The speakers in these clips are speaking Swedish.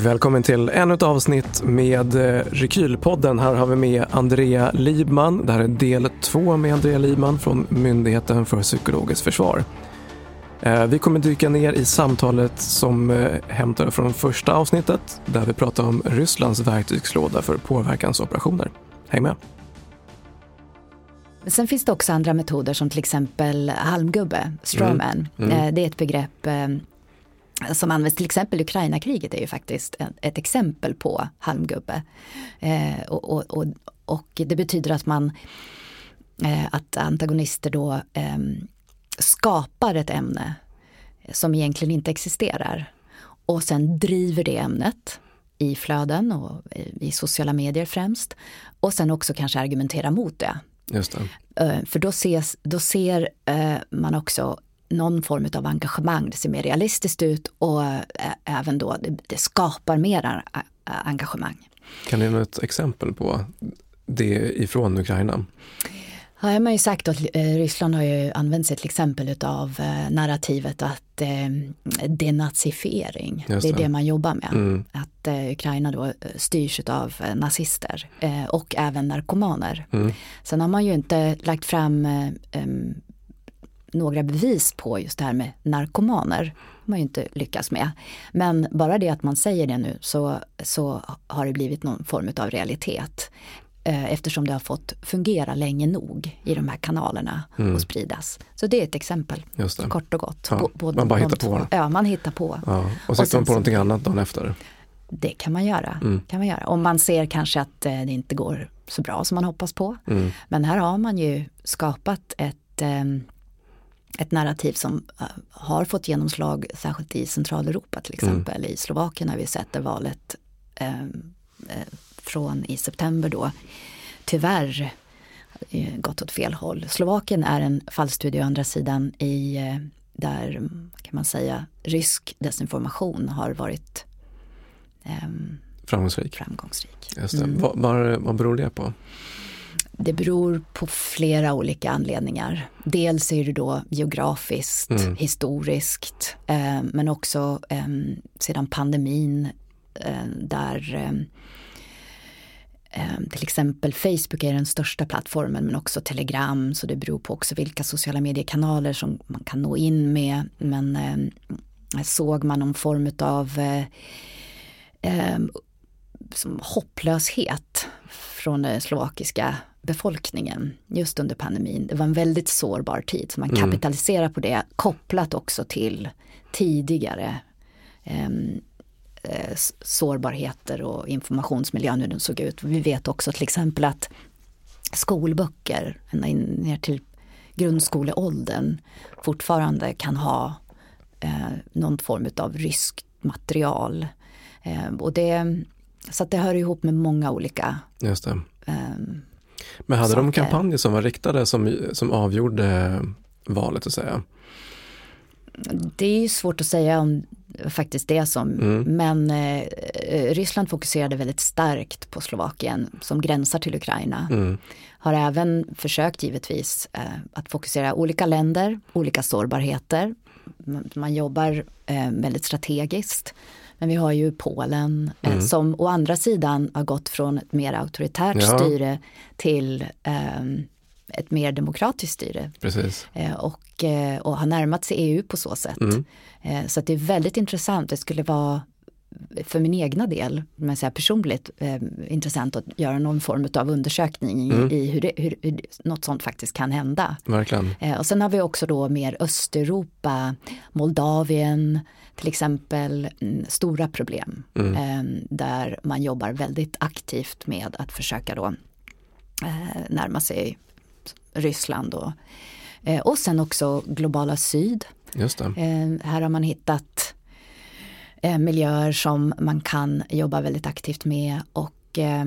välkommen till ännu ett avsnitt med eh, Rekylpodden. Här har vi med Andrea Libman. Det här är del två med Andrea Libman från Myndigheten för psykologiskt försvar. Eh, vi kommer dyka ner i samtalet som eh, hämtar från första avsnittet där vi pratar om Rysslands verktygslåda för påverkansoperationer. Häng med! Sen finns det också andra metoder som till exempel halmgubbe, strawman. Mm. Mm. Det är ett begrepp som används till exempel Ukraina-kriget är ju faktiskt ett exempel på halmgubbe. Eh, och, och, och, och, det betyder att man eh, att antagonister då eh, skapar ett ämne som egentligen inte existerar och sen driver det ämnet i flöden och i sociala medier främst och sen också kanske argumentera mot det. Just det. Eh, för då, ses, då ser eh, man också någon form av engagemang. Det ser mer realistiskt ut och även då det, det skapar mer engagemang. Kan du ge ett exempel på det ifrån Ukraina? Ja, har man ju sagt att eh, Ryssland har ju använt sig till exempel av eh, narrativet att eh, denazifiering, det. det. är det man jobbar med. Mm. Att eh, Ukraina då styrs av eh, nazister eh, och även narkomaner. Mm. Sen har man ju inte lagt fram några bevis på just det här med narkomaner. har man ju inte lyckats med. Men bara det att man säger det nu så, så har det blivit någon form av realitet. Eh, eftersom det har fått fungera länge nog i de här kanalerna mm. och spridas. Så det är ett exempel, kort och gott. Ja, man bara hittar på. Ja, man hittar på. Ja. Och så hittar man på någonting annat dagen efter. Det kan man göra. Mm. Kan man göra. Om man ser kanske att eh, det inte går så bra som man hoppas på. Mm. Men här har man ju skapat ett um, ett narrativ som uh, har fått genomslag särskilt i Centraleuropa till mm. exempel. Mm. I Slovakien har vi sett det valet uh, uh, från i september då tyvärr gått åt fel håll. Slovakien är en fallstudie å andra sidan i där kan man säga rysk desinformation har varit um, framgångsrik. framgångsrik. Mm. Vad, vad, vad beror det på? Det beror på flera olika anledningar. Dels är det då geografiskt, mm. historiskt, eh, men också eh, sedan pandemin eh, där eh, eh, till exempel Facebook är den största plattformen men också Telegram så det beror på också vilka sociala mediekanaler som man kan nå in med. Men eh, såg man någon form av som hopplöshet från den slovakiska befolkningen just under pandemin. Det var en väldigt sårbar tid så man mm. kapitaliserar på det kopplat också till tidigare ehm, eh, sårbarheter och informationsmiljön hur den såg ut. Vi vet också till exempel att skolböcker ända in ner till grundskoleåldern fortfarande kan ha eh, någon form av ryskt material. Eh, och det, så att det hör ihop med många olika Just det. Eh, men hade saker. de kampanjer som var riktade som, som avgjorde valet att säga? Det är ju svårt att säga om faktiskt det som, mm. men eh, Ryssland fokuserade väldigt starkt på Slovakien som gränsar till Ukraina. Mm. Har även försökt givetvis eh, att fokusera olika länder, olika sårbarheter. Man, man jobbar eh, väldigt strategiskt. Men vi har ju Polen eh, mm. som å andra sidan har gått från ett mer auktoritärt ja. styre till um, ett mer demokratiskt styre. Eh, och, eh, och har närmat sig EU på så sätt. Mm. Så det är väldigt intressant. Det skulle vara för min egna del, men säga personligt, eh, intressant att göra någon form av undersökning mm. i hur, det, hur, hur något sånt faktiskt kan hända. Verkligen. Eh, och sen har vi också då mer Östeuropa, Moldavien till exempel, mm, stora problem mm. eh, där man jobbar väldigt aktivt med att försöka då eh, närma sig Ryssland och, eh, och sen också globala syd. Just eh, här har man hittat miljöer som man kan jobba väldigt aktivt med och eh,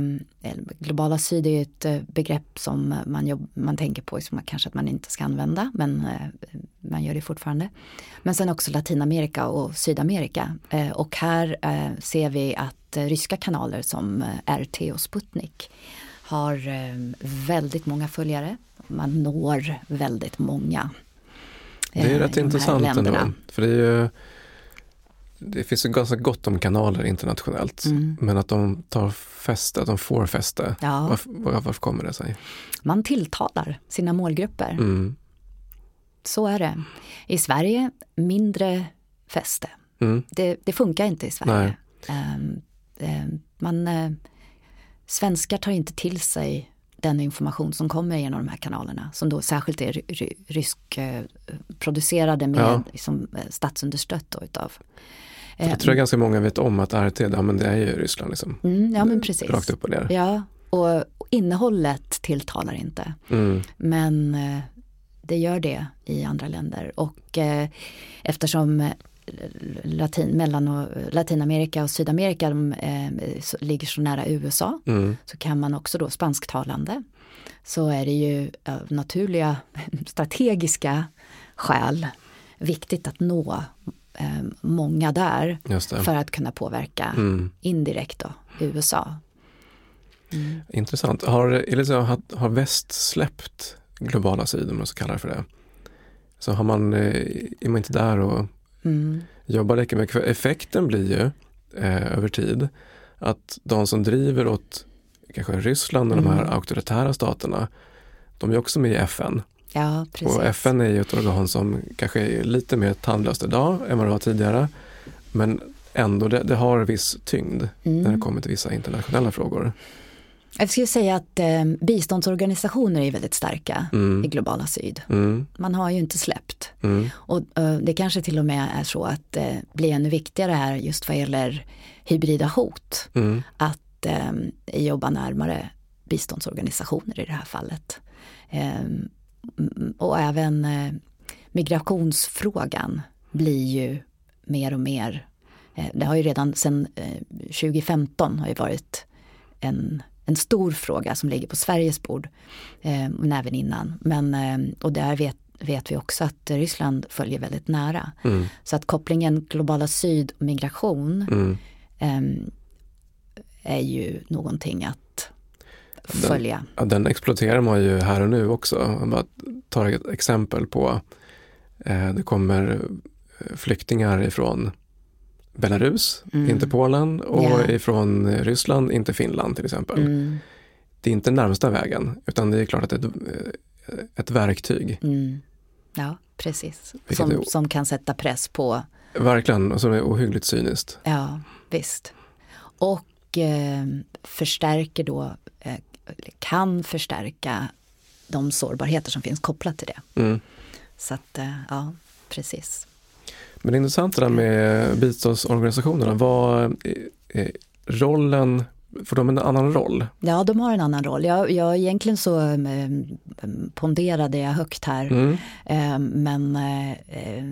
globala syd är ett eh, begrepp som man, jobb, man tänker på som kanske att man inte ska använda men eh, man gör det fortfarande. Men sen också Latinamerika och Sydamerika eh, och här eh, ser vi att ryska kanaler som RT och Sputnik har väldigt många följare. Man når väldigt många. Det är rätt intressant ändå. För det är ju det finns ju ganska gott om kanaler internationellt, Mm. men att de tar fäste, att de får fäste. Ja, Varför, var- varför kommer det sig? man tilltalar sina målgrupper. Mm. Så är det. I Sverige, mindre fäste. Mm. Det, det funkar inte i Sverige. Ehm, ehm, man, eh, svenskar tar inte till sig den information som kommer genom de här kanalerna som då särskilt är ry- ry- ryskproducerade med Ja. liksom, eh, statsunderstött då utav. För det tror jag ganska många vet om att RT, ja men det är ju Ryssland liksom. Mm, ja men precis. Rakt upp och ner. Ja, och innehållet tilltalar inte. Mm. Men eh, det gör det i andra länder. Och eh, eftersom eh, Latin, mellan och, Latinamerika och Sydamerika de, eh, ligger så nära USA Mm. så kan man också då spansktalande så är det ju av naturliga strategiska skäl viktigt att nå eh, många där för att kunna påverka Mm. indirekt då USA. Intressant. Har, Elisa, har, har väst släppt globala syd, om man så kallar det för det? Så har man, eh, är man inte där och Mm. jobbar lika mycket? För effekten blir ju eh, över tid att de som driver åt kanske Ryssland och de här Mm. auktoritära staterna, de är också med i FN. Ja, precis. Och FN är ju ett organ som kanske är lite mer tandlöst idag än vad det var tidigare. Men ändå, det, det har viss tyngd när det Mm. kommer till vissa internationella frågor. Jag skulle säga att eh, biståndsorganisationer är väldigt starka i Mm. globala syd. Mm. Man har ju inte släppt. Mm. Och eh, det kanske till och med är så att det eh, blir ännu viktigare här just vad gäller hybrida hot. Mm. Att eh, jobba närmare biståndsorganisationer i det här fallet. Eh, m- och även eh, migrationsfrågan blir ju mer och mer, eh, det har ju redan sedan eh, 2015 har ju varit en, en stor fråga som ligger på Sveriges bord, eh, men även innan. Men, eh, och där vet, vet vi också att Ryssland följer väldigt nära. Mm. Så att kopplingen globala syd och migration Mm. ehm, är ju någonting att följa. Ja, den exploaterar man ju här och nu också. Om man tar ett exempel på, eh, det kommer eh, flyktingar ifrån Belarus, Mm. inte Polen, och Ja. ifrån Ryssland, inte Finland till exempel. Mm, Det är inte närmsta vägen, utan det är klart att det är ett, eh, ett verktyg. mm. Ja, precis. Som, är- som kan sätta press på, Verkligen, och som är ohyggligt cyniskt. ja visst. Och eh, förstärker då, eh, kan förstärka de sårbarheter som finns kopplat till det. Mm. Så att, eh, ja, precis. Men det är intressant det där med biståndsorganisationerna. Vad är, är rollen, får de en annan roll? Ja, de har en annan roll. Jag, jag egentligen så eh, ponderade jag högt här Mm. Eh, Men eh, eh,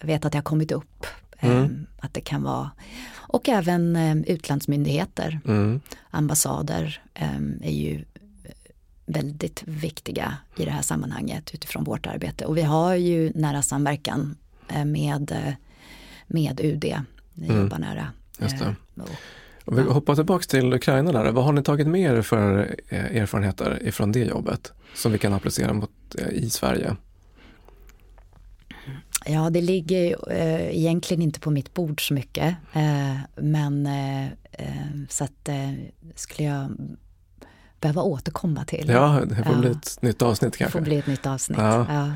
jag vet att det har kommit upp eh, Mm. att det kan vara och även eh, utlandsmyndigheter, Mm. ambassader eh, är ju väldigt viktiga i det här sammanhanget utifrån vårt arbete. Och vi har ju nära samverkan eh, med, eh, med UD. Vi Mm. jobbar nära. Just det. Eh, och- Om vi hoppar tillbaka till Ukraina där, vad har ni tagit med er för eh, erfarenheter ifrån det jobbet som vi kan applicera mot, eh, i Sverige? Ja, det ligger ju, eh, egentligen inte på mitt bord så mycket. Eh, men eh, eh, så att eh, skulle jag behöva återkomma till. Ja, det får Ja. bli ett nytt avsnitt Det kanske. får bli ett nytt avsnitt. Ja. Ja.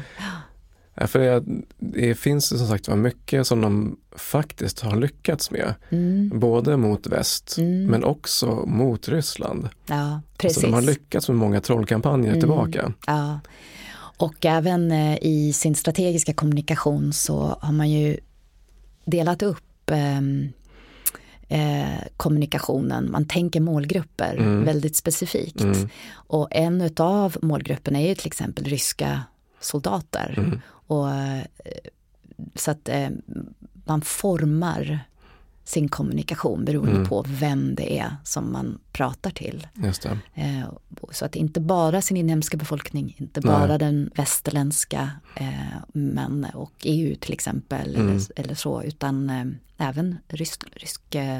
Ja, för det, det finns som sagt var mycket som de faktiskt har lyckats med. Mm, Både mot väst Mm. men också mot Ryssland. ja, precis. Så de har lyckats med många trollkampanjer Mm. tillbaka. Ja. Och även eh, i sin strategiska kommunikation så har man ju delat upp ehm, eh, kommunikationen. Man tänker målgrupper Mm. väldigt specifikt. Mm. Och en av målgrupperna är ju till exempel ryska soldater. Mm. Och, eh, så att eh, man formar sin kommunikation beroende Mm. på vem det är som man pratar till. Eh, så att inte bara sin inhemska befolkning, inte Nej. bara den västerländska eh, men, och EU till exempel Mm. eller, eller så, utan eh, även rysk, rysk eh,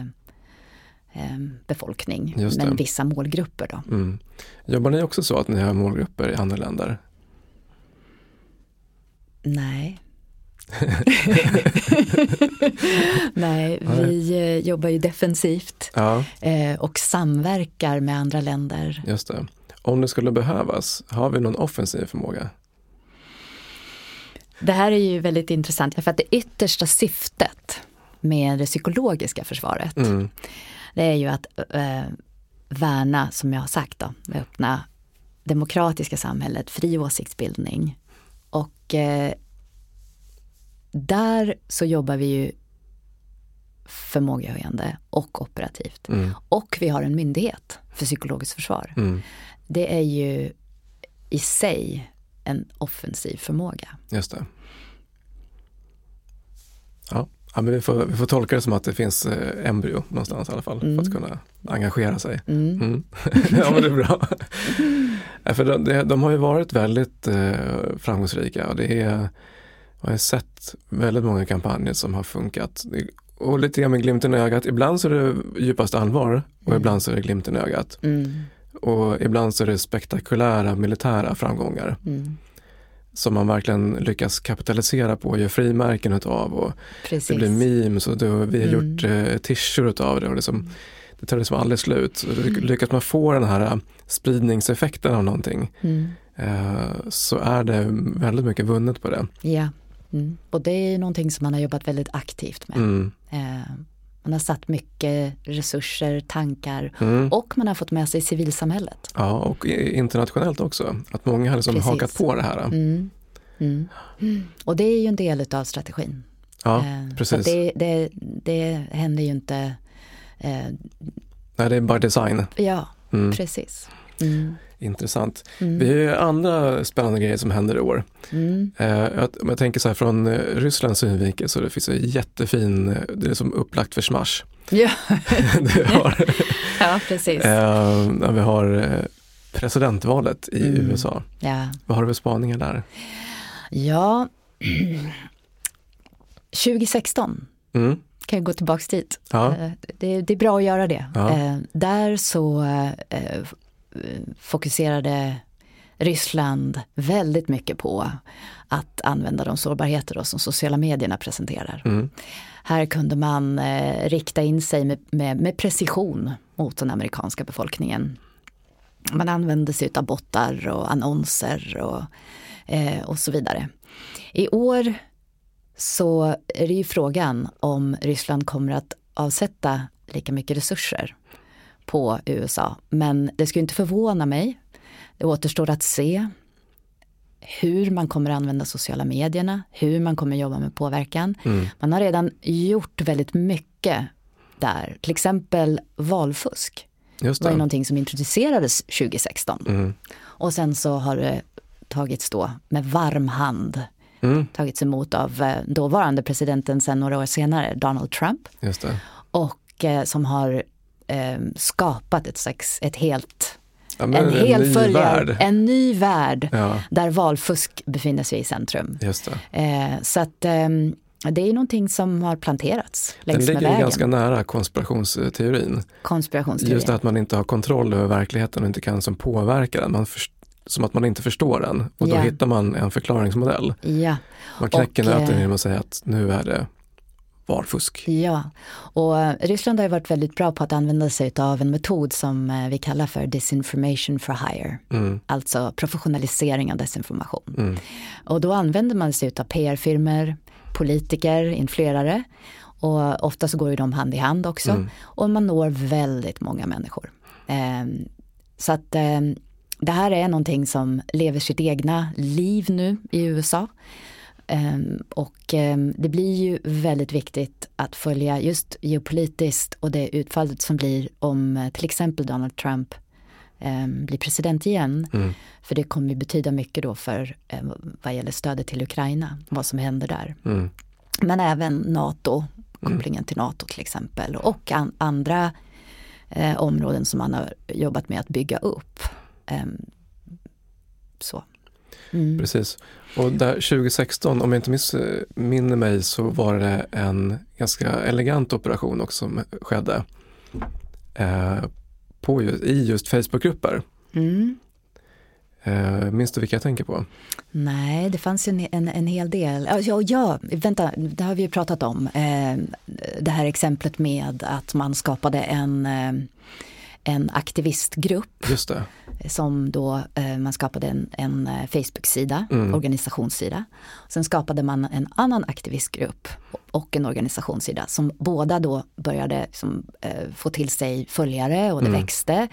eh, befolkning, Just men vissa målgrupper då. Mm. Jobbar ni också så att ni har målgrupper i andra länder? Nej, Nej, vi eh, jobbar ju defensivt Ja, eh, och samverkar med andra länder. just det. Om det skulle behövas, har vi någon offensiv förmåga? Det här är ju väldigt intressant för att det yttersta syftet med det psykologiska försvaret Mm. det är ju att eh, värna, som jag har sagt, då, det öppna demokratiska samhället, fri åsiktsbildning. Och eh, där så jobbar vi ju förmågehöjande och operativt. Mm. Och vi har en myndighet för psykologiskt försvar. Mm. Det är ju i sig en offensiv förmåga. Just det. Ja, ja men vi, får, vi får tolka det som att det finns eh, embryo någonstans i alla fall för att kunna engagera sig. Mm. Mm. ja men det är bra. Ja, för de, de, de har ju varit väldigt eh, framgångsrika och det är, jag har sett väldigt många kampanjer som har funkat. Och lite grann med glimten i ögat. Ibland så är det djupast allvar och Mm. ibland så är det glimten i ögat. Mm. Och ibland så är det spektakulära militära framgångar Mm. som man verkligen lyckas kapitalisera på och gör frimärken utav och Precis. det blir memes och då, vi har Mm. gjort eh, t-shirts utav det och liksom, det tar liksom aldrig slut. Mm. lyckas man få den här eh, spridningseffekten av någonting Mm. eh, så är det väldigt mycket vunnet på det. Ja, mm. och det är någonting som man har jobbat väldigt aktivt med. Mm. Eh, man har satt mycket resurser, tankar Mm. och man har fått med sig civilsamhället. Ja, och internationellt också. Att många har liksom Precis. hakat på det här. Mm. Mm. Och det är ju en del av strategin. Ja, Eh, precis. det, det, det händer ju inte, eh, Nej, det är bara design. ja Mm. precis. Mm. Intressant. Mm. Vi har ju andra spännande grejer som händer i år. Mm. Eh, om jag tänker så här från eh, Rysslands synvinkel så det finns en jättefin, eh, det är som upplagt för smash. Ja. har, ja, precis. eh, när vi har eh, presidentvalet i Mm. USA. Ja. Vad har du för spaningar där? ja, 2016 Mm. kan jag gå tillbaks dit. Ja. Det, det är bra att göra det. Ja. Där så fokuserade Ryssland väldigt mycket på att använda de sårbarheter då som sociala medierna presenterar. Mm. Här kunde man eh, rikta in sig med, med, med precision mot den amerikanska befolkningen. Man använde sig av bottar och annonser och, eh, och så vidare. I år så är det ju frågan om Ryssland kommer att avsätta lika mycket resurser på USA. Men det skulle inte förvåna mig. Det återstår att se hur man kommer att använda sociala medierna, hur man kommer att jobba med påverkan. Mm. Man har redan gjort väldigt mycket där. Till exempel valfusk Just var ju det. någonting som introducerades 2016. Mm. Och sen så har det tagits då med varm hand Mm. tagits emot av eh, dåvarande presidenten sen några år senare, Donald Trump. Just det. Och eh, som har eh, skapat ett slags, ett helt, Ja, men en hel ny följare, värld. en ny värld Ja, där valfusk befinner sig i centrum. just det. Eh, så att eh, det är någonting som har planterats Den längs med ligger ju vägen. ganska nära konspirationsteorin. Konspirationsteori. Just det att man inte har kontroll över verkligheten och inte kan som påverka den. Man först- som att man inte förstår den och då Ja. hittar man en förklaringsmodell. Ja, Man knäcker Och, nöten eh, genom att säga att nu är det valfusk. ja. Och eh, Ryssland har ju varit väldigt bra på att använda sig av en metod som eh, vi kallar för disinformation for hire. Mm, Alltså professionalisering av desinformation. mm, Och då använder man sig av PR-firmor, politiker, influerare. Och ofta så går ju de hand i hand också. Mm. Och man når väldigt många människor. Ehm, så att ehm, det här är någonting som lever sitt egna liv nu i USA. Ehm, och ehm, det blir ju väldigt viktigt att följa just geopolitiskt och det utfallet som blir om eh, till exempel Donald Trump ehm, blir president igen. mm. För det kommer betyda mycket då för eh, vad gäller stödet till Ukraina, vad som händer där. Mm. Men även NATO, kopplingen till NATO till exempel och an, andra eh, områden som man har jobbat med att bygga upp. Ehm, så. Mm. Precis. Och där 2016, om jag inte missminner mig, så var det en ganska elegant operation också som skedde eh, på, ju- i just Facebookgrupper. Mm. Eh, minns du vilka jag tänker på? Nej, det fanns ju en, en, en hel del. Ja, ja, vänta, det har vi ju pratat om. Eh, det här exemplet med att man skapade en, eh, en aktivistgrupp. Som då eh, man skapade en, en eh, Facebook-sida, mm. organisationssida. Sen skapade man en annan aktivistgrupp och en organisationssida som båda då började som, eh, få till sig följare och det mm. växte.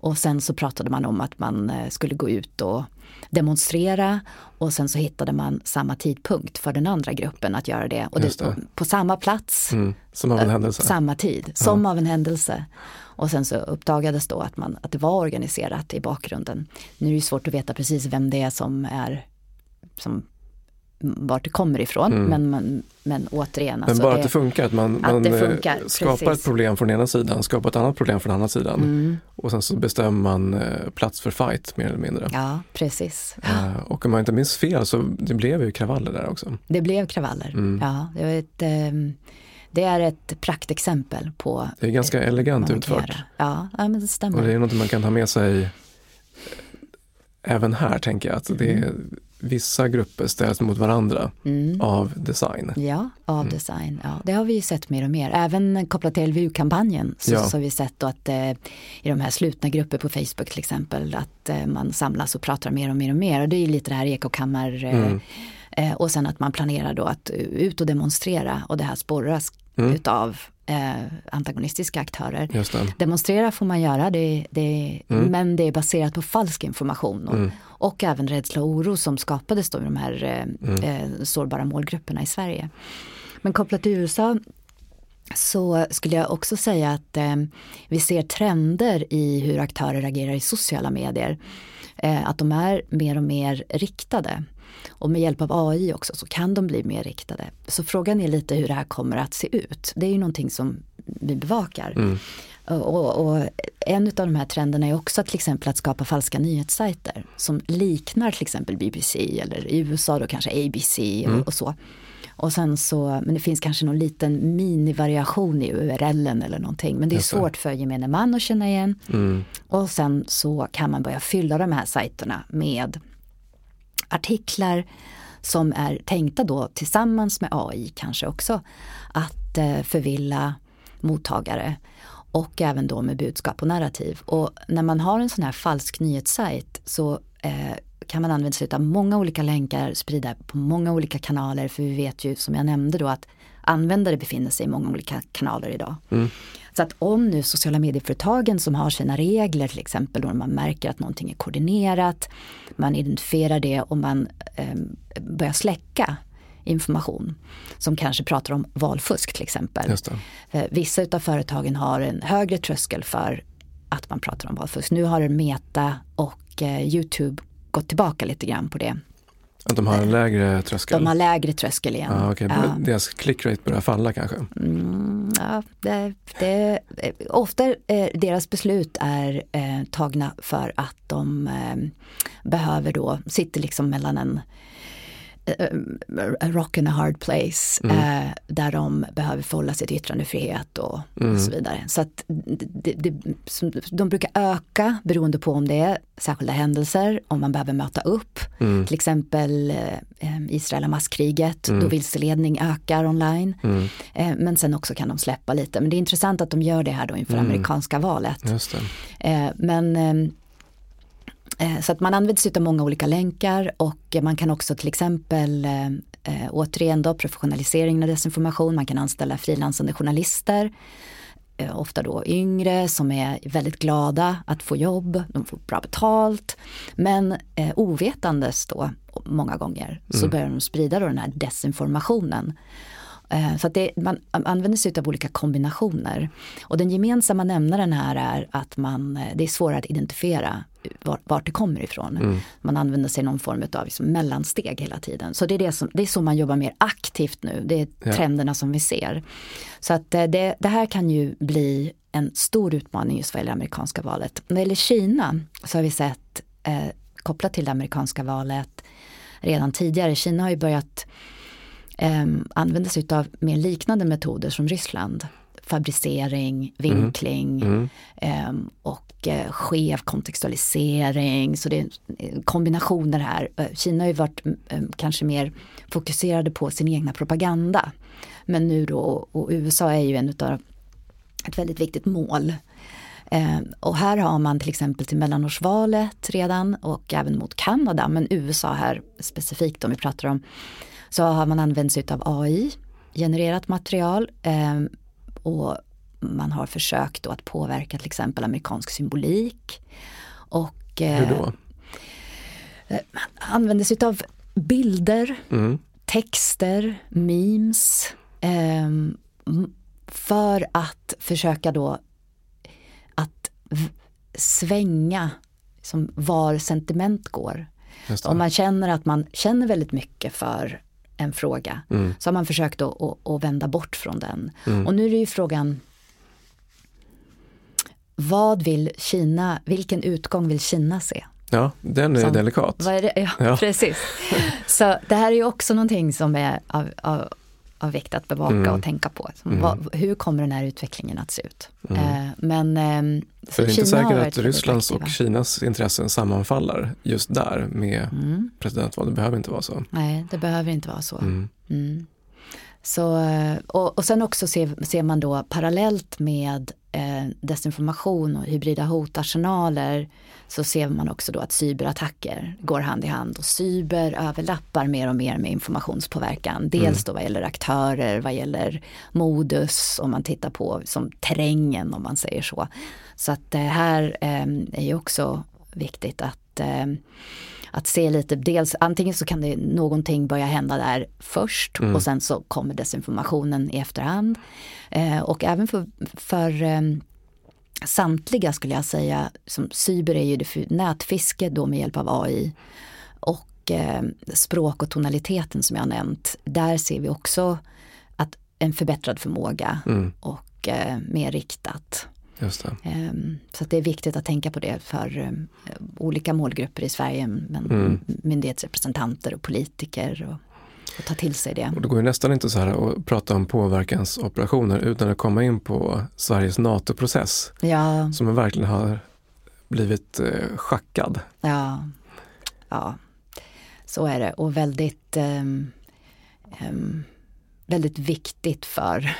Och sen så pratade man om att man eh, skulle gå ut och demonstrera och sen så hittade man samma tidpunkt för den andra gruppen att göra det. Och det, det. På samma plats, mm, som av en händelse. samma tid, som ja. av en händelse. Och sen så uppdagades då att, man, att det var organiserat i bakgrunden. Nu är det svårt att veta precis vem det är som är som vart det kommer ifrån. Mm. Men, men, men återigen. Men alltså bara det, att det funkar, att man, att man eh, funkar, skapar precis. ett problem från ena sidan, skapar ett annat problem från andra sidan. Mm. Och sen så bestämmer man eh, plats för fight mer eller mindre. Ja, precis. Uh, och om man inte minns fel så det blev ju kravaller där också. Det blev kravaller, mm. ja. Det, var ett, um, det är ett praktexempel på Det är ganska elegant utfört. Ja, ja, men det stämmer. Och det är något man kan ta med sig även här tänker jag. Att det är, vissa grupper ställs mot varandra mm. av design. Ja, av mm. design. Ja, det har vi ju sett mer och mer. Även kopplat till LVU-kampanjen så, ja. så, har vi sett att eh, i de här slutna grupper på Facebook till exempel att eh, man samlas och pratar mer och mer och mer. Och det är lite det här ekokammar eh, mm. eh, och sen att man planerar då att ut och demonstrera och det här sporras mm. utav eh, antagonistiska aktörer. Demonstrera får man göra, det, det, mm. men det är baserat på falsk information. Och, mm. och även rädsla och oro som skapades då i de här eh, mm. eh, sårbara målgrupperna i Sverige. Men kopplat till USA så skulle jag också säga att eh, vi ser trender i hur aktörer agerar i sociala medier. Eh, att de är mer och mer riktade. Och med hjälp av AI också så kan de bli mer riktade. Så frågan är lite hur det här kommer att se ut. Det är ju någonting som vi bevakar. Mm. Och, och, en av de här trenderna är också till exempel att skapa falska nyhetssajter som liknar till exempel BBC eller i USA då kanske ABC och, mm. och så. Och sen så, men det finns kanske någon liten minivariation i URLen eller någonting. Men det är svårt för gemene man att känna igen. Mm. Och sen så kan man börja fylla de här sajterna med artiklar som är tänkta då tillsammans med AI kanske också att eh, förvilla mottagare och även då med budskap och narrativ. Och när man har en sån här falsk nyhetssajt så eh, kan man använda sig av många olika länkar sprida på många olika kanaler för vi vet ju som jag nämnde då att användare befinner sig i många olika kanaler idag. Mm. Så att om nu sociala medieföretagen som har sina regler till exempel då man märker att någonting är koordinerat, man identifierar det och man eh, börjar släcka information som kanske pratar om valfusk till exempel. Eh, vissa utav företagen har en högre tröskel för att man pratar om valfusk. Nu har Meta och eh, Youtube gått tillbaka lite grann på det. Att de har en lägre tröskel? De har lägre tröskel igen. Ah, okay. ja. Deras clickrate börjar falla kanske? Mm, ja, det, det, ofta eh, deras beslut är eh, tagna för att de eh, behöver då, sitter liksom mellan en a rock and a hard place mm. eh, där de behöver förhålla sig till yttrandefrihet och, mm. och så vidare. Så att det, det, de brukar öka beroende på om det är särskilda händelser, om man behöver möta upp. Mm. Till exempel eh, Israel-Hamas-kriget, mm. då vilseledning ökar online. Mm. Eh, men sen också kan de släppa lite. Men det är intressant att de gör det här då inför mm. amerikanska valet. Eh, men ehm, Eh, så att man använder sig av många olika länkar och man kan också till exempel eh, eh, återigen då professionalisering av desinformation, man kan anställa frilansande journalister ofta då yngre som är väldigt glada att få jobb, de får bra betalt. Men eh, ovetandes då många gånger så mm. börjar de sprida då den här desinformationen. Eh, så att det, man använder sig av olika kombinationer. Och den gemensamma nämnaren här är att man, det är svårare att identifiera var, vart det kommer ifrån. Mm. Man använder sig någon form av liksom mellansteg hela tiden. Så det är, det, som, det är så man jobbar mer aktivt nu. Det är ja. trenderna som vi ser. Så att eh, det, det här kan ju bli en stor utmaning just vad gäller amerikanska valet. När det gäller Kina så har vi sett eh, kopplat till det amerikanska valet redan tidigare. Kina har ju börjat eh, använda sig av mer liknande metoder som Ryssland fabricering, vinkling Mm. ehm, och eh, skev kontextualisering. Så det är kombinationer här. Eh, Kina har ju varit mm, kanske mer fokuserade på sin egna propaganda. Men nu då, och USA är ju en utav ett väldigt viktigt mål. Eh, och här har man till exempel till mellanårsvalet redan och även mot Kanada, men USA här specifikt om vi pratar om, så har man använt sig av AI, genererat material eh, och man har försökt då att påverka till exempel amerikansk symbolik. Och eh, Hur då? använder sig av bilder, Mm. texter, memes. m- för att försöka då att svänga som var sentiment går. Om man känner att man känner väldigt mycket för en fråga Mm. så har man försökt att, att, att vända bort från den. Mm. Och nu är det ju frågan vad vill Kina, vilken utgång vill Kina se? Ja, den är Som- delikat. Är det? Ja, Ja. precis. Så det här är ju också någonting som är av, av, av vikt att bevaka Mm. och tänka på. Som, Mm. vad, hur kommer den här utvecklingen att se ut? Mm. Eh, men ehm, För det är Kina inte säkert att Rysslands och. Kinas intressen sammanfaller just där med Mm. presidentval. Det behöver inte vara så. Nej, det behöver inte vara så. Mm. Mm. Så, eh, och, och sen också ser, ser man då parallellt med eh, desinformation och hybrida hotarsenaler så ser man också då att cyberattacker går hand i hand och cyber överlappar mer och mer med informationspåverkan. Dels då vad gäller aktörer, vad gäller modus om man tittar på som terrängen om man säger så. Så att det här eh, är ju också viktigt att eh, att se lite, dels antingen så kan det någonting börja hända där först Mm. och sen så kommer desinformationen i efterhand. Eh, och även för, för eh, samtliga skulle jag säga, som cyber är ju det nätfiske då med hjälp av AI och eh, språk och tonaliteten som jag har nämnt. Där ser vi också att en förbättrad förmåga Mm. och eh, mer riktat. Just det. Ehm, Så det är viktigt att tänka på det för eh, olika målgrupper i Sverige, men Mm. myndighetsrepresentanter och politiker och, och ta till sig det. Och det går ju nästan inte så här att prata om påverkansoperationer utan att komma in på Sveriges NATO-process Ja, som verkligen har blivit eh, schackad. ja, ja, så är det och väldigt, ehm, ehm, väldigt viktigt för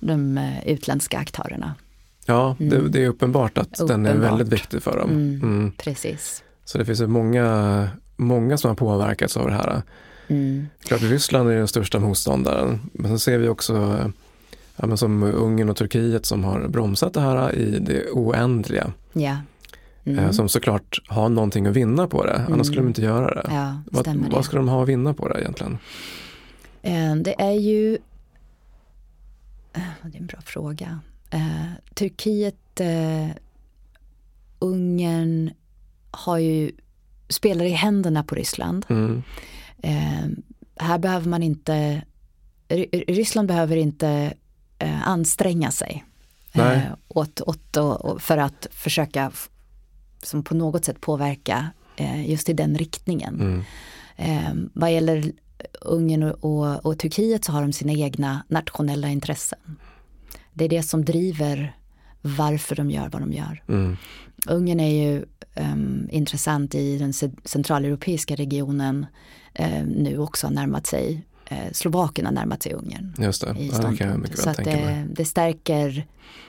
de eh, utländska aktörerna. Ja, det, Mm. det är uppenbart att den är Uppenbart. väldigt viktig för dem. Mm. Mm. Precis. Så det finns många, många som har påverkats av det här. Mm. Klart Ryssland är den största motståndaren, men så ser vi också ja, men som Ungern och Turkiet som har bromsat det här i det oändliga. Eh, Mm. Som såklart har någonting att vinna på det, annars Mm. skulle de inte göra det. Ja, vad, vad det. ska de ha att vinna på det egentligen? Eh, Det är ju... eh, Det är en bra fråga. Eh, Turkiet, eh, Ungern har ju, spelar i händerna på Ryssland. Mm. Eh, här behöver man inte, Ry- Ryssland behöver inte eh, anstränga sig eh, åt, åt, och, för att försöka som på något sätt påverka eh, just i den riktningen. Mm. Eh, vad gäller Ungern och, och, och Turkiet så har de sina egna nationella intressen. Det är det som driver varför de gör vad de gör. Mm. Ungern är ju ehm, intressant i den ce- centraleuropeiska regionen eh, nu också har närmat sig, eh, Slovakien har närmat sig Ungern. Just det, i ja, det kan jag mycket Så väl tänka mig. det, det, stärker,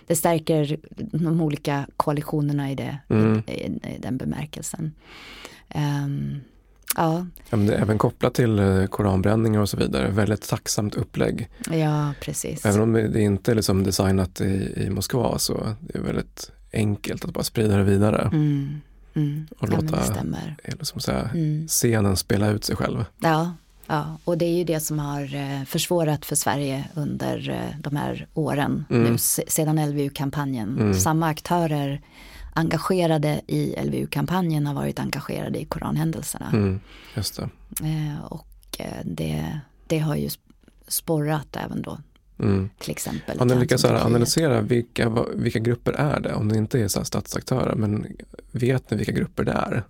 det stärker de olika koalitionerna i, det, Mm. i, i, den bemärkelsen. Ehm, ja, även kopplat till eh, koranbränningar och så vidare, väldigt tacksamt upplägg. ja, precis. Även om det inte är liksom designat i, i Moskva så det är väldigt enkelt att bara sprida det vidare. Mm, mm. Och ja, låta- det stämmer. Eller som säga, Mm. scenen spela ut sig själv. Ja, ja, och det är ju det som har eh, försvårat för Sverige under eh, de här åren Mm. nu se- sedan LVU-kampanjen. Mm. Samma aktörer engagerade i LVU-kampanjen har varit engagerade i koranhändelserna. Mm. Just det. Eh, och eh, det, det har ju sp- sporrat även då Mm. till exempel. Har ni lyckats analysera vilka, vilka grupper är det? Om det inte är så statsaktörer, men vet ni vilka grupper det är?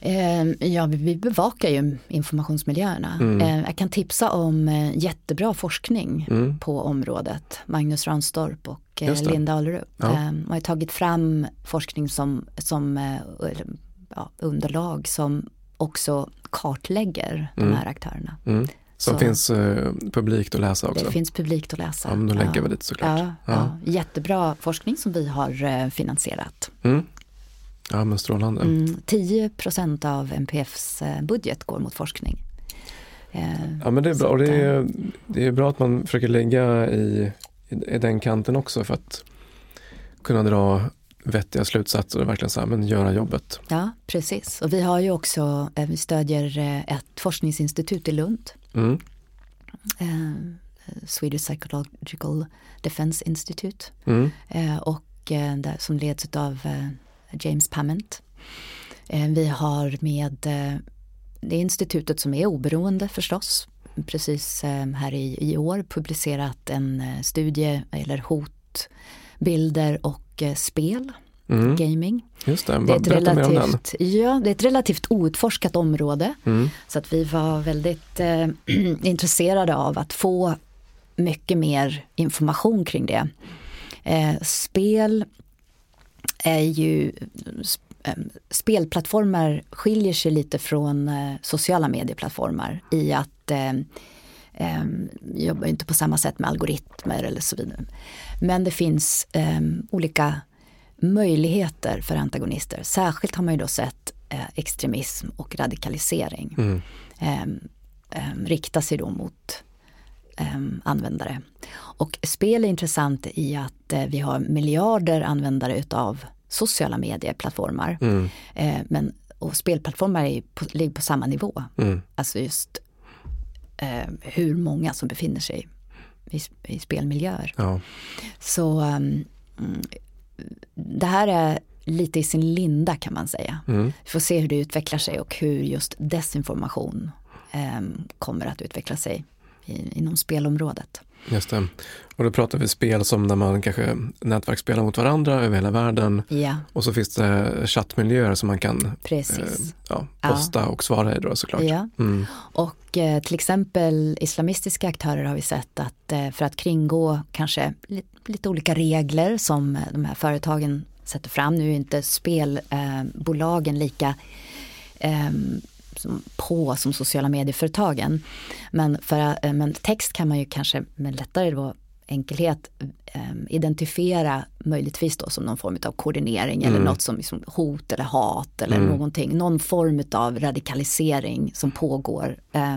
Eh, ja, vi bevakar ju informationsmiljöerna. Mm. Eh, jag kan tipsa om eh, jättebra forskning Mm. på området. Magnus Ranstorp och eh. Linda Allerup. Ja. Eh, och har tagit fram forskning som, som eh, ja, underlag som också kartlägger Mm. de här aktörerna. Mm. Som Så- finns eh, publikt att läsa också. Det finns publikt att läsa. Ja, men då lägger vi dit såklart. Ja, Ja. ja. Jättebra forskning som vi har finansierat. Mm. Ja men strålande. Mm, 10 av MPFs eh, budget går mot forskning. Eh, Ja men det är bra och det är, det är bra att man försöker lägga i, i, den kanten också för att kunna dra vettiga slutsatser och verkligen så här, men göra jobbet. Ja, precis. Och vi har ju också, eh, vi stödjer eh, ett forskningsinstitut i Lund. Mm. Eh, Swedish Psychological Defense Institute. Mm. Eh, och eh, som leds av eh, James Pament. Eh, vi har med eh, det institutet som är oberoende förstås. Precis eh, här i, i år publicerat en studie eller hot, bilder och spel, Mm. gaming. Just det, Det är, ett berätta relativt, ja, det är ett relativt outforskat område. Mm. Så att vi var väldigt eh, intresserade av att få mycket mer information kring det. Eh, spel är ju, sp- spelplattformar skiljer sig lite från eh, sociala medieplattformar i att eh, eh, jobbar inte på samma sätt med algoritmer eller så vidare. Men det finns eh, olika möjligheter för antagonister. Särskilt har man ju då sett eh, extremism och radikalisering Mm. rikta sig då mot användare. Och spel är intressant i att eh, vi har miljarder användare utav sociala medieplattformar. Mm. Eh, men, och spelplattformar är på, ligger på samma nivå. Mm. Alltså just eh, hur många som befinner sig i, i spelmiljöer. Ja. Så um, det här är lite i sin linda kan man säga. Mm. Vi får se hur det utvecklar sig och hur just desinformation em, kommer att utveckla sig i, inom spelområdet. Just det. Och då pratar vi spel som när man kanske nätverksspelar mot varandra över hela världen Ja, och så finns det chattmiljöer som man kan eh, precis. ja, Ja. posta och svara i då såklart. Ja. Mm. Och eh, till exempel islamistiska aktörer har vi sett att eh, för att kringgå kanske li, lite olika regler som de här företagen sätter fram. Nu är inte spelbolagen bolagen lika eh, som på som sociala medieföretagen. Men, för, eh, men text kan man ju kanske med lättare då enkelhet eh, identifiera möjligtvis då som någon form av koordinering eller Mm. något som liksom hot eller hat eller Mm. någonting. Någon form av radikalisering som pågår. Eh,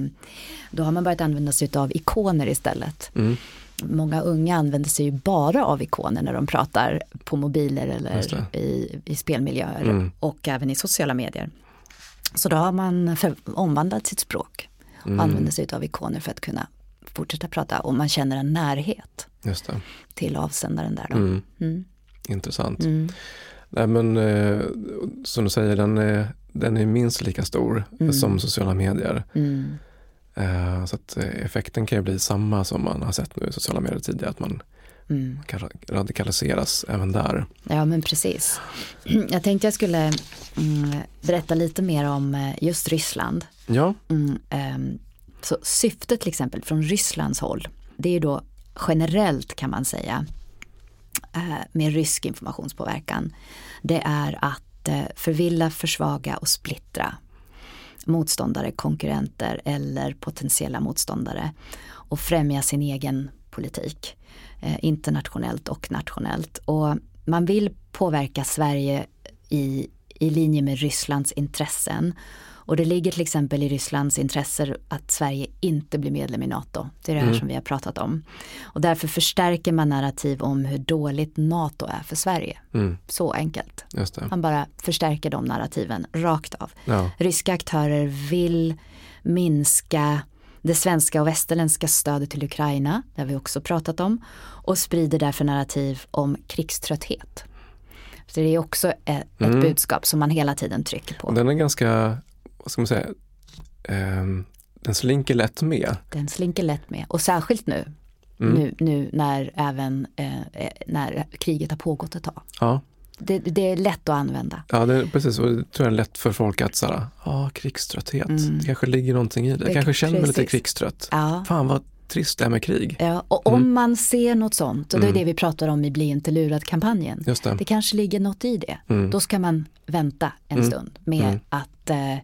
då har man börjat använda sig av ikoner istället. Mm. Många unga använder sig ju bara av ikoner när de pratar på mobiler eller i, i spelmiljöer Mm. och även i sociala medier. Så då har man för, omvandlat sitt språk och Mm. använder sig av ikoner för att kunna fortsätta prata och man känner en närhet till avsändaren där då. Mm. Mm. Intressant. Mm. Nej men eh, som du säger, den är, den är minst lika stor Mm. som sociala medier. Mm. Eh, så att eh, effekten kan ju bli samma som man har sett nu i sociala medier tidigare, att man Mm. kan ra- radikaliseras även där. Ja men precis. Jag tänkte jag skulle mm, berätta lite mer om eh, just Ryssland. Ja, Mm, ehm, så syftet till exempel från Rysslands håll, det är då generellt kan man säga eh, med rysk informationspåverkan. Det är att eh, förvilla, försvaga och splittra motståndare, konkurrenter eller potentiella motståndare och främja sin egen politik internationellt och nationellt. Och man vill påverka Sverige i, i linje med Rysslands intressen. Och det ligger till exempel i Rysslands intresse att Sverige inte blir medlem i NATO. Det är det här Mm. som vi har pratat om. Och därför förstärker man narrativ om hur dåligt NATO är för Sverige. mm, Så enkelt. Man bara förstärker de narrativen rakt av. Ja, Ryska aktörer vill minska det svenska och västerländska stödet till Ukraina, det har vi också pratat om, och sprider därför narrativ om krigströtthet. Så det är också ett, ett Mm. budskap som man hela tiden trycker på. den är ganska, vad ska man säga, ehm, den slinker lätt med. Den slinker lätt med och särskilt nu, Mm. nu, nu när även eh, eh, när kriget har pågått ett tag. Ja, det, det är lätt att använda. Ja, det, precis. Och det tror jag är lätt för folk att säga, ja, krigströtthet, Mm. det kanske ligger någonting i det. Jag kanske känner mig lite krigstrött. Ja. Fan vad trist det är med krig. Ja, och om Mm. man ser något sånt, och det är Mm. det vi pratar om i Bli inte lurad-kampanjen, det. det kanske ligger något i det. Mm. Då ska man vänta en Mm. stund med att, eh,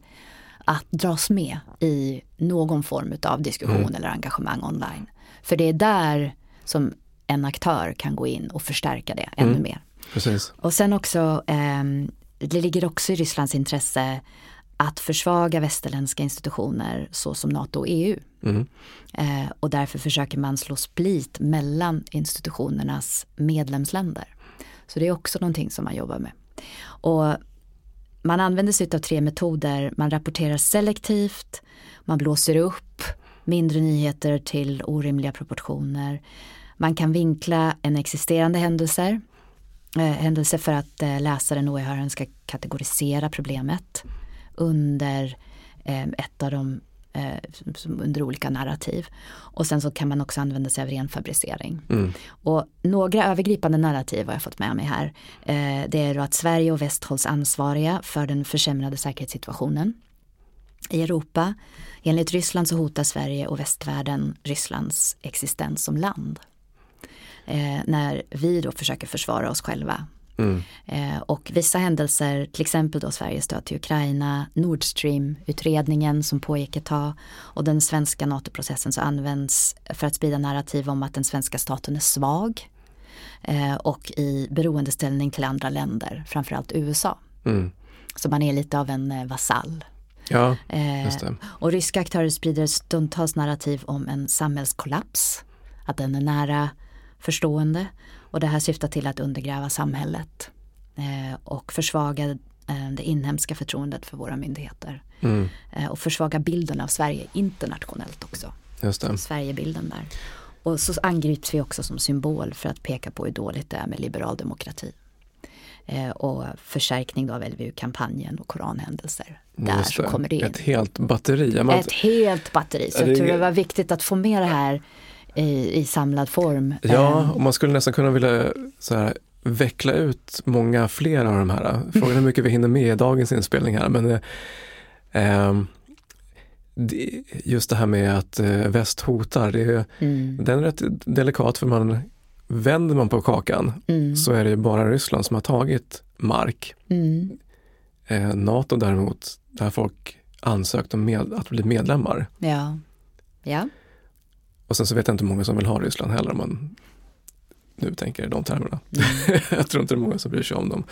att dras med i någon form av diskussion Mm. eller engagemang online. För det är där som en aktör kan gå in och förstärka det ännu Mm. mer. Precis. Och sen också, ehm, det ligger också i Rysslands intresse att försvaga västerländska institutioner såsom NATO och EU. Mm. Eh, och därför försöker man slå split mellan institutionernas medlemsländer. Så det är också någonting som man jobbar med. Och man använder sig av tre metoder. Man rapporterar selektivt, man blåser upp mindre nyheter till orimliga proportioner. Man kan vinkla en existerande händelser, eh, händelse för att eh, läsaren och åhöraren ska kategorisera problemet under eh, ett av de eh, under olika narrativ. Och sen så kan man också använda sig av renfabricering. Mm. Och några övergripande narrativ har jag fått med mig här. Eh, det är då att Sverige och väst hålls ansvariga för den försämrade säkerhetssituationen i Europa. Enligt Ryssland så hotar Sverige och västvärlden Rysslands existens som land. Eh, när vi då försöker försvara oss själva Mm. Eh, och vissa händelser, till exempel då Sveriges stöd till Ukraina, Nord Stream-utredningen som pågick ett tag och den svenska NATO-processen så används för att sprida narrativ om att den svenska staten är svag eh, och i beroendeställning till andra länder, framförallt USA. Mm. Så man är lite av en eh, vasall. Ja, Eh, och ryska aktörer sprider stundtals narrativ om en samhällskollaps, att den är nära förstående och det här syftar till att undergräva samhället eh, och försvaga eh, det inhemska förtroendet för våra myndigheter Mm. eh, och försvaga bilden av Sverige internationellt också, Just det. Sverigebilden där. Och så angrips vi också som symbol för att peka på hur dåligt det är med liberal demokrati. Eh, och förstärkning då av LVU-kampanjen och koranhändelser. Där Just så kommer det in. Ett helt batteri. Ett helt batteri. Så jag tror det var viktigt att få med det här i, i samlad form. Ja, Eh, och man skulle nästan kunna vilja så här, veckla ut många fler av de här. Frågan är hur mycket vi hinner med i dagens inspelning här. Men, eh, ehm, just det här med att eh, väst hotar, det är, mm, den är rätt delikat för man vänder man på kakan mm, så är det ju bara Ryssland som har tagit mark. mm, Eh, NATO däremot, där folk ansökt om med, att bli medlemmar. ja. ja. Och sen så vet jag inte hur många som vill ha Ryssland heller om man nu tänker i de termerna. Mm. jag tror inte det är många som bryr sig om dem.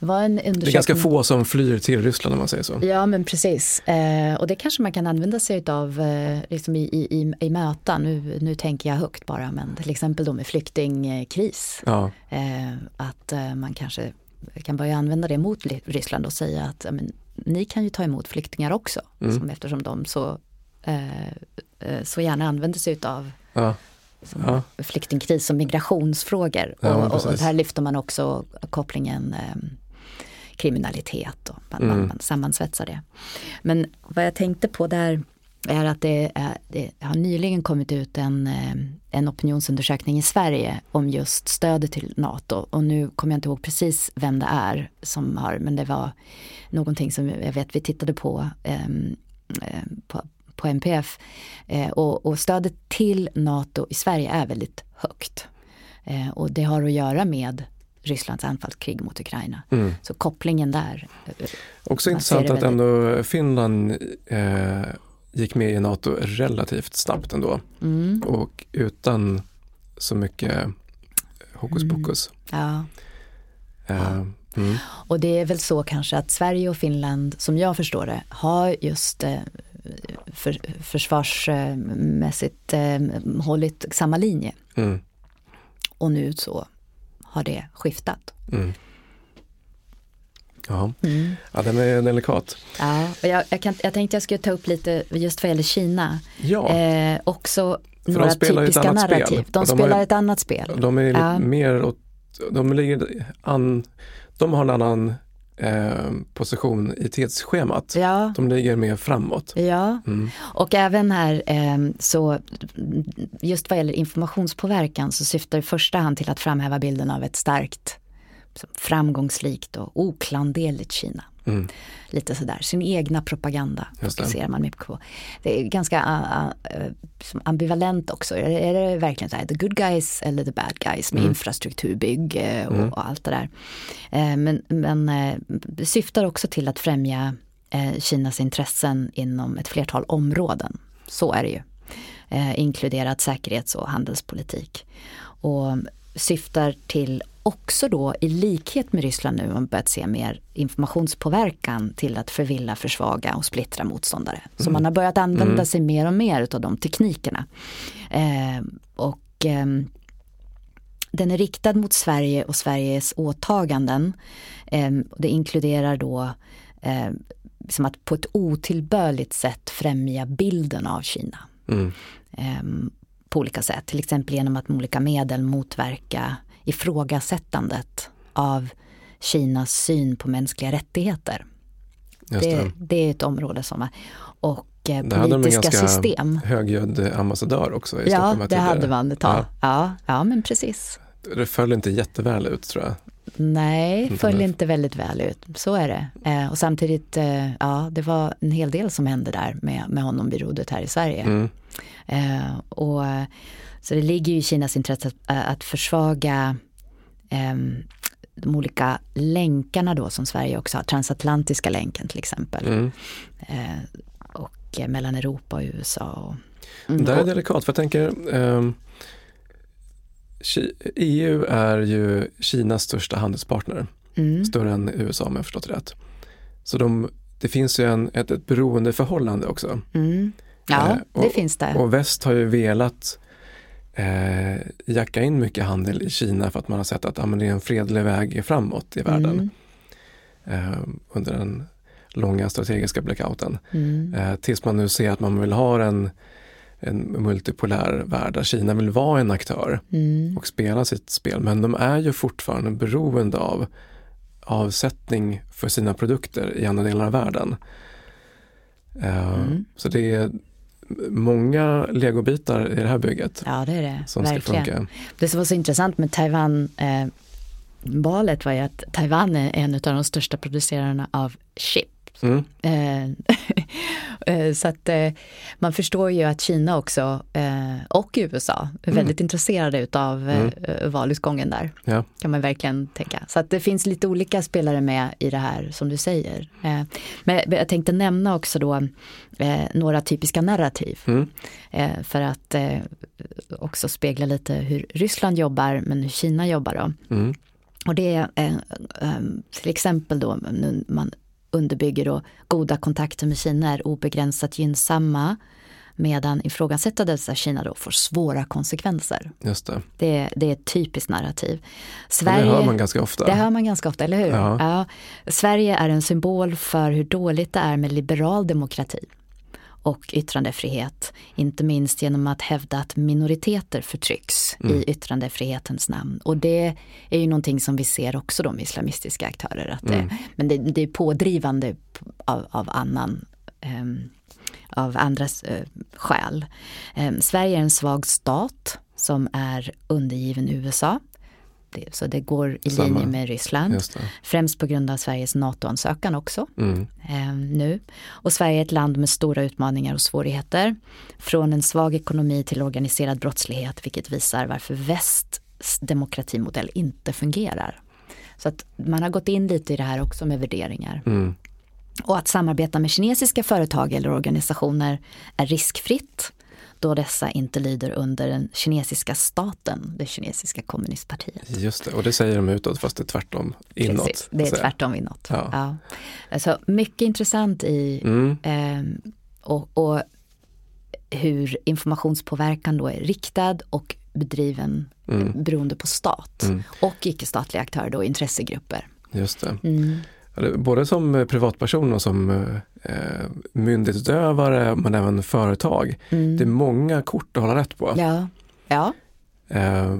Det var en Det är undersökning. ganska få som flyr till Ryssland om man säger så. Ja men precis. Eh, och det kanske man kan använda sig av eh, liksom i, i, i, möten. Nu, nu tänker jag högt bara men till exempel då med flyktingkris. Ja, Eh, att eh, man kanske kan börja använda det mot Ryssland och säga att men, ni kan ju ta emot flyktingar också. Mm. Som, eftersom de så, så gärna använder sig av ja, som Ja. flyktingkris och migrationsfrågor. Ja, och, och här lyfter man också kopplingen eh, kriminalitet och man, Mm. man, man sammansvetsar det. Men vad jag tänkte på där är att det, det har nyligen kommit ut en, eh, en opinionsundersökning i Sverige om just stödet till NATO. Och nu kommer jag inte ihåg precis vem det är som har, men det var någonting som jag vet vi tittade på, ehm, eh, på, på MPF. Eh, och, och stödet till NATO i Sverige är väldigt högt. Eh, och det har att göra med Rysslands anfallskrig mot Ukraina. mm. Så kopplingen där. eh, Också intressant att ändå Finland eh, gick med i NATO relativt snabbt ändå Mm, och utan så mycket hokus Mm. pokus. ja. Eh, mm. Och det är väl så kanske att Sverige och Finland, som jag förstår det, har just eh, för, försvarsmässigt eh, hållit samma linje. Mm. Och nu så har det skiftat. Mm. Ja. ja, den är delikat. Ja, och jag, jag, kan, jag tänkte jag skulle ta upp lite just vad gäller Kina. Ja, Eh, också de några spelar ju ett typiska annat spel. narrativ. De, de har spelar ju- ett annat spel. de är Ja. mer åt, de ligger an, de har en annan eh, position i tidsschemat. Ja, De ligger mer framåt. ja. Mm. och även här eh, så just vad gäller informationspåverkan så syftar i första hand till att framhäva bilden av ett starkt framgångsrikt och oklanderligt Kina. Mm. Lite sådär, sin egna propaganda fokuserar man mycket på. Det är ganska uh, uh, ambivalent också. Är det, är det verkligen så här, the good guys eller the bad guys med mm. infrastrukturbygge och, mm. och, allt det där. Uh, men men det syftar också till att främja Kinas intressen inom ett flertal områden. Så är det ju. inkluderat säkerhets och handelspolitik. Och syftar till också då i likhet med Ryssland nu man börjat se mer informationspåverkan till att förvilla, försvaga och splittra motståndare. Så mm. man har börjat använda mm. sig mer och mer av de teknikerna. Eh, och eh, den är riktad mot Sverige och Sveriges åtaganden. Eh, det inkluderar då eh, som att på ett otillbörligt sätt främja bilden av Kina. Mm. Ehm, på olika sätt, till exempel genom att med olika medel motverka ifrågasättandet av Kinas syn på mänskliga rättigheter. Det. Det, det. är ett område som är, och eh, politiska system. Det ganska system. högljudd ambassadör också i Ja, det hade man ett tag. Ja. ja. Ja, men precis. Det föll inte jätteväl ut tror jag. Nej, föll inte väldigt väl ut. Så är det. Eh, och samtidigt, eh, ja, det var en hel del som hände där med, med honom vid rodret här i Sverige. Mm. Eh, och, så det ligger ju i Kinas intresse att, att försvaga eh, de olika länkarna då som Sverige också har, transatlantiska länken till exempel. Mm. Eh, och eh, mellan Europa och USA. Och, mm. Det är delikat för jag tänker EU är ju Kinas största handelspartner. Mm. Större än USA om jag förstått det rätt. Så de, det finns ju en, ett, ett beroendeförhållande också. Mm. Ja, eh, och, det finns det. Och väst har ju velat eh, jacka in mycket handel i Kina för att man har sett att ah, det är en fredlig väg framåt i världen. Mm. Eh, under den långa strategiska blackouten. Mm. Eh, tills man nu ser att man vill ha en, en multipolär värld där Kina vill vara en aktör mm. och spela sitt spel. Men de är ju fortfarande beroende av avsättning för sina produkter i andra delar av världen. Uh, mm. Så det är, många legobitar i det här bygget. Ja, det är det. Som Verkligen. Ska funka. Det som var så intressant med Taiwan eh, valet var ju att Taiwan är en av de största producerarna av chip Mm. Eh, eh, så att eh, man förstår ju att Kina också och USA är mm. väldigt intresserade utav mm. valutgången där. Ja. Kan man verkligen tänka. Så att det finns lite olika spelare med i det här som du säger. Men jag tänkte nämna också då några typiska narrativ. Mm. För att också spegla lite hur Ryssland jobbar men hur Kina jobbar då. Mm. Och det är till exempel då man underbygger då goda kontakter med Kina är obegränsat gynnsamma medan ifrågasättandet av Kina då får svåra konsekvenser. Just det. Det, det är ett typiskt narrativ. Sverige, det hör man ganska ofta. Det hör man ganska ofta, eller hur? Ja. ja. Sverige är en symbol för hur dåligt det är med liberal demokrati och yttrandefrihet. Inte minst genom att hävda att minoriteter förtrycks mm. i yttrandefrihetens namn. Och det är ju någonting som vi ser också de islamistiska aktörer. Att det, mm. Men det, det, är pådrivande av, av annan um, av andras uh, skäl. Um, Sverige är en svag stat som är undergiven USA det, så det går i Samma. linje med Ryssland. Främst på grund av Sveriges NATO-ansökan också mm. eh, nu. Och Sverige är ett land med stora utmaningar och svårigheter. Från en svag ekonomi till organiserad brottslighet vilket visar varför västs demokratimodell inte fungerar. Så att man har gått in lite i det här också med värderingar. Mm. Och att samarbeta med kinesiska företag eller organisationer är riskfritt då dessa inte lyder under den kinesiska staten, det kinesiska kommunistpartiet. Just det, och det säger de utåt fast det är tvärtom inåt. Precis, det är tvärtom inåt. Ja. Ja. Alltså, mycket intressant i mm. eh, och, och, hur informationspåverkan då är riktad och bedriven mm. beroende på stat mm. och icke-statliga aktörer då, intressegrupper. Just det. Mm. Både som privatperson och som eh, myndighetsutövare men även företag. Mm. Det är många kort att hålla rätt på. Ja. Ja. Eh,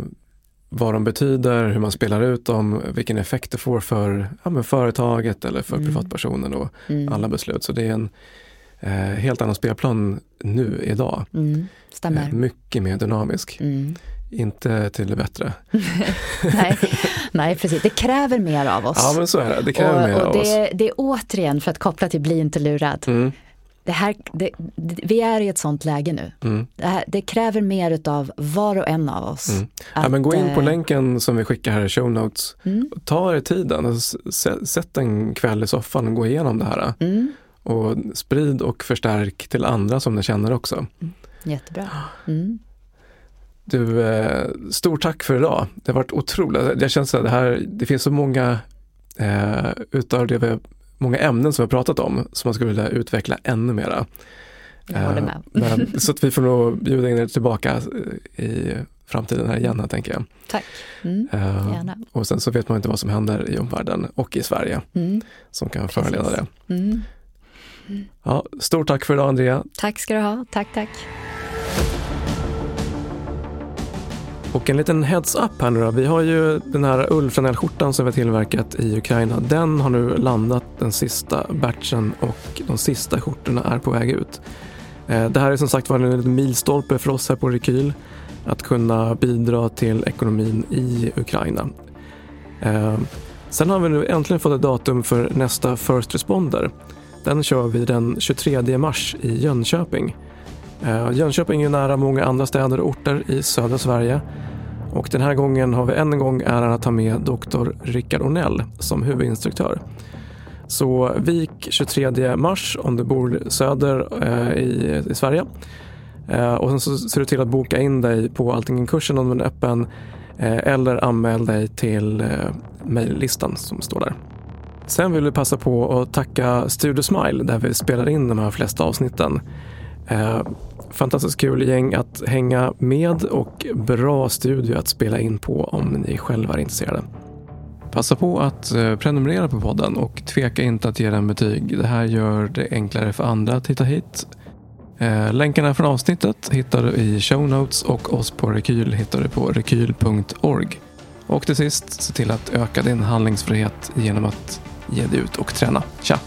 vad de betyder, hur man spelar ut dem, vilken effekt det får för ja, företaget eller för mm. privatpersonen och mm. alla beslut. Så det är en eh, helt annan spelplan nu idag. Mm. Stämmer. Eh, mycket mer dynamisk. Mm. inte till det bättre. nej, nej, precis. Det kräver mer av oss. Ja, men så är det. Det kräver och, mer och av det, oss. Det är återigen, för att koppla till bli inte lurad. Mm, Det här, det, vi är i ett sånt läge nu. mm, Det, här, det kräver mer av var och en av oss. mm. Ja, men gå in på eh, länken som vi skickar här i show notes. Mm, Ta er tiden, sä- sätt en kväll i soffan och gå igenom det här. mm, Och sprid och förstärk till andra som ni känner också. jättebra. Du, eh, stort tack för idag. Det har varit otroligt. Jag känner att det här, det finns så många eh, utav det vi, många ämnen som vi har pratat om som man skulle vilja utveckla ännu mera. Jag håller Eh, med. Men, så att vi får nog bjuda in er tillbaka eh, i framtiden här igen, här, tänker jag. Tack. Mm, gärna. och sen så vet man inte vad som händer i omvärlden och i Sverige Mm, som kan föreleda det. mm. Ja, stort tack för idag Andrea. Tack ska du ha. Tack, tack. Och en liten heads-up här nu då. Vi har ju den här ullflanellskjortan som vi har tillverkat i Ukraina. Den har nu landat den sista batchen och de sista skjortorna är på väg ut. Eh, det här är som sagt var en liten milstolpe för oss här på Rekyl. Att kunna bidra till ekonomin i Ukraina. Eh, sen har vi nu äntligen fått ett datum för nästa First Responder. Den kör vi den 23 mars i Jönköping. Eh, Jönköping är nära många andra städer och orter i södra Sverige. Och den här gången har vi än en gång äran att ta med doktor Rickard Ornell som huvudinstruktör. Så vik 23 mars om du bor söder eh, i, i Sverige. Eh, och sen så ser du till att boka in dig på Alltingen-kursen om den är öppen eh, eller anmäl dig till eh, mejllistan som står där. Sen vill vi passa på att tacka Studio Smile där vi spelar in de här flesta avsnitten. Eh, fantastiskt kul gäng att hänga med och bra studio att spela in på om ni själva är intresserade. Passa på att eh, prenumerera på podden och tveka inte att ge den betyg. Det här gör det enklare för andra att hitta hit. Eh, länkarna från avsnittet hittar du i show notes och oss på Rekyl hittar du på rekyl.org. Och till sist, se till att öka din handlingsfrihet genom att ge dig ut och träna. Tja!